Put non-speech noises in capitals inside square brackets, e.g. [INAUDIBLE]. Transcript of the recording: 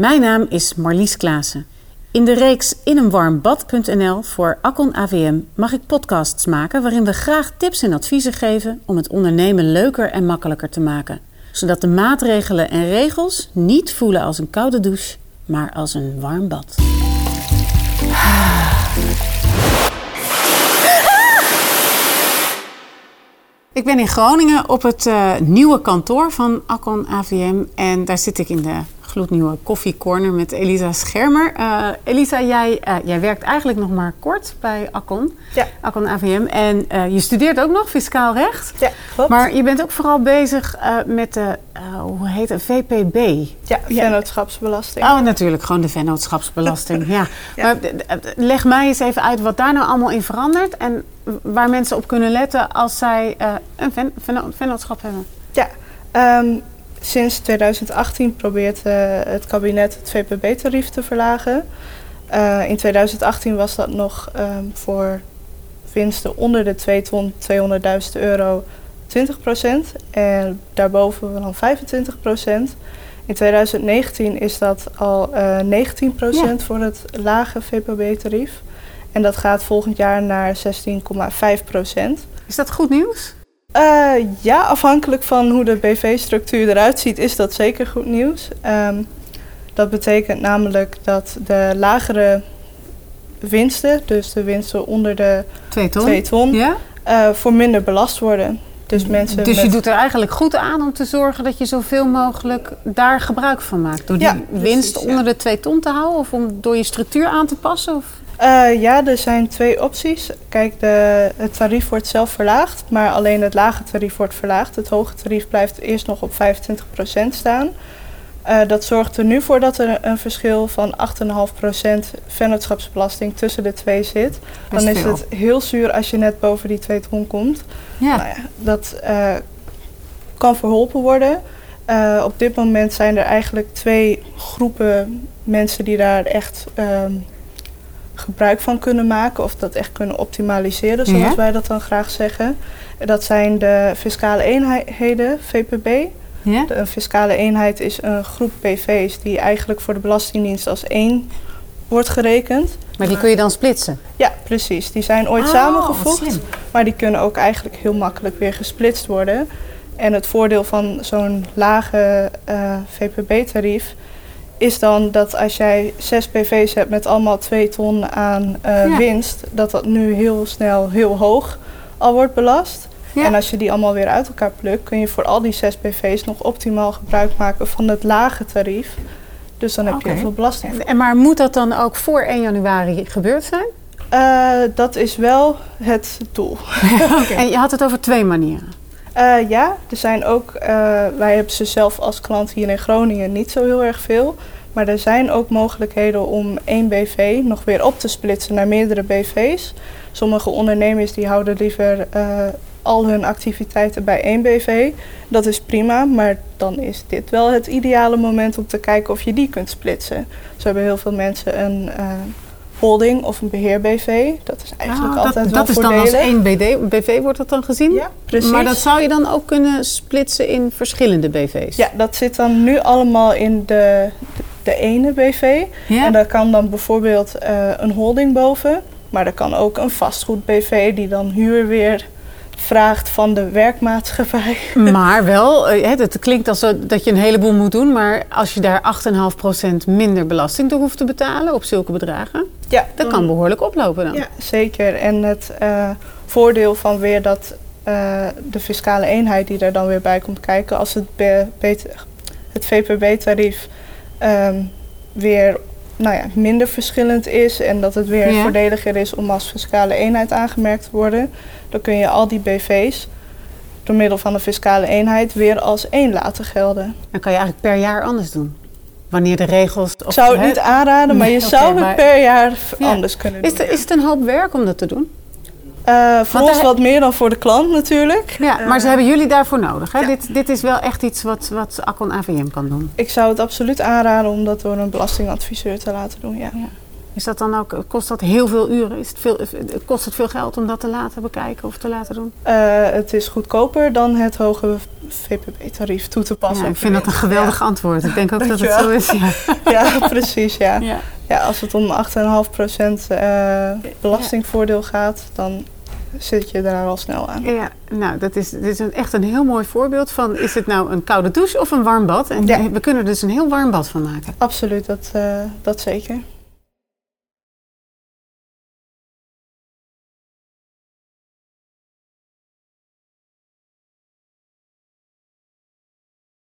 Mijn naam is Marlies Klaassen. In de reeks ineenwarmbad.nl voor Akkon AVM mag ik podcasts maken waarin we graag tips en adviezen geven om het ondernemen leuker en makkelijker te maken. Zodat de maatregelen en regels niet voelen als een koude douche, maar als een warm bad. Ik ben in Groningen op het uh, nieuwe kantoor van Akkon AVM en daar zit ik in de gloednieuwe koffiecorner met Elisa Schermer. Uh, Elisa, jij, uh, jij werkt eigenlijk nog maar kort bij Accon, ja. Accon AVM. En uh, je studeert ook nog fiscaal recht. Ja, klopt. Maar je bent ook vooral bezig met de, hoe heet het, VPB? Ja, vennootschapsbelasting. Oh, natuurlijk, gewoon de vennootschapsbelasting. [LAUGHS] ja. ja. Maar leg mij eens even uit wat daar nou allemaal in verandert... en waar mensen op kunnen letten als zij een ven, vennootschap hebben. Ja, um, Sinds 2018 probeert uh, het kabinet het VPB-tarief te verlagen. Uh, in 2018 was dat nog um, voor winsten onder de 2 ton 200.000 euro 20% En daarboven dan 25% In 2019 is dat al uh, 19 ja. voor het lage VPB-tarief. En dat gaat volgend jaar naar 16,5% Is dat goed nieuws? Uh, ja, afhankelijk van hoe de BV-structuur eruit ziet, is dat zeker goed nieuws. Um, dat betekent namelijk dat de lagere winsten, dus de winsten onder de 2 ton, 2 ton ja? uh, voor minder belast worden. Dus, mensen dus je doet er eigenlijk goed aan om te zorgen dat je zoveel mogelijk daar gebruik van maakt. Door die ja, winst precies, onder de 2 ton te houden of om door je structuur aan te passen? Of? Uh, ja, er zijn twee opties. Kijk, de, het tarief wordt zelf verlaagd, maar alleen het lage tarief wordt verlaagd. Het hoge tarief blijft eerst nog op 25% staan. Uh, dat zorgt er nu voor dat er een verschil van 8,5% vennootschapsbelasting tussen de twee zit. Dan is het heel zuur als je net boven die 2 ton komt. Ja. Nou ja, dat uh, kan verholpen worden. Uh, op dit moment zijn er eigenlijk twee groepen mensen die daar echt um, gebruik van kunnen maken of dat echt kunnen optimaliseren, zoals Ja. wij dat dan graag zeggen. Dat zijn de fiscale eenheden, VPB. Ja? De, een fiscale eenheid is een groep BV's die eigenlijk voor de Belastingdienst als één wordt gerekend. Maar die kun je dan splitsen? Ja, precies. Die zijn ooit Oh, samengevoegd, maar die kunnen ook eigenlijk heel makkelijk weer gesplitst worden. En het voordeel van zo'n lage uh, VPB-tarief is dan dat als jij zes BV's hebt met allemaal twee ton aan uh, Ja. winst, dat dat nu heel snel heel hoog al wordt belast. Ja. En als je die allemaal weer uit elkaar plukt, kun je voor al die zes BV's nog optimaal gebruik maken van het lage tarief. Dus dan heb je heel veel belasting. En, maar moet dat dan ook voor 1 januari gebeurd zijn? Uh, dat is wel het doel. [LAUGHS] [LAUGHS] En je had het over twee manieren. Uh, ja, er zijn ook, uh, wij hebben ze zelf als klant hier in Groningen niet zo heel erg veel. Maar er zijn ook mogelijkheden om één BV nog weer op te splitsen naar meerdere BV's. Sommige ondernemers die houden liever uh, al hun activiteiten bij één BV. Dat is prima, maar dan is dit wel het ideale moment om te kijken of je die kunt splitsen. Zo hebben heel veel mensen een holding of een beheer-BV. Dat is eigenlijk Ah, altijd dat, wel dat is dan als één BD, BV wordt dat dan gezien? Ja, precies. Maar dat zou je dan ook kunnen splitsen in verschillende BV's? Ja, dat zit dan nu allemaal in de, de ene BV. Ja? En daar kan dan bijvoorbeeld uh, een holding boven. Maar er kan ook een vastgoed BV die dan huur weer vraagt van de werkmaatschappij. [LAUGHS] Maar wel, eh, het, klinkt als dat je een heleboel moet doen, maar als je daar 8,5% minder belasting door hoeft te betalen op zulke bedragen, Ja, dat kan behoorlijk oplopen dan. Ja, zeker. En het uh, voordeel van weer dat uh, de fiscale eenheid die er dan weer bij komt kijken, als het, het VPB-tarief um, weer nou ja, minder verschillend is en dat het weer Ja. voordeliger is om als fiscale eenheid aangemerkt te worden, dan kun je al die BV's door middel van de fiscale eenheid weer als één laten gelden. Dan kan je eigenlijk per jaar anders doen. Wanneer de regels. Ik zou het hè? niet aanraden, maar je zou het per jaar Ja. anders kunnen doen. Is, het- is het een hoop werk om dat te doen? Uh, voor Want ons hij- wat meer dan voor de klant natuurlijk. Ja, maar ze hebben jullie daarvoor nodig. Hè? ja. Dit, dit is wel echt iets wat, wat Accon AVM kan doen. Ik zou het absoluut aanraden om dat door een belastingadviseur te laten doen. Ja. Is dat dan ook, kost dat heel veel uren? Is het veel, kost het veel geld om dat te laten bekijken of te laten doen? Uh, het is goedkoper dan het hoge VPB-tarief toe te passen. Ja, ik vind dat een geweldig ja. antwoord. Ik denk ook [LAUGHS] dat het zo is. Ja, [LAUGHS] ja precies. Ja. ja. Ja. als het om 8,5% uh, belastingvoordeel gaat, dan zit je daar al snel aan. Ja, nou, dat is, dit is een, echt een heel mooi voorbeeld van... is het nou een koude douche of een warm bad? En we kunnen er dus een heel warm bad van maken. Absoluut, dat, uh, dat zeker.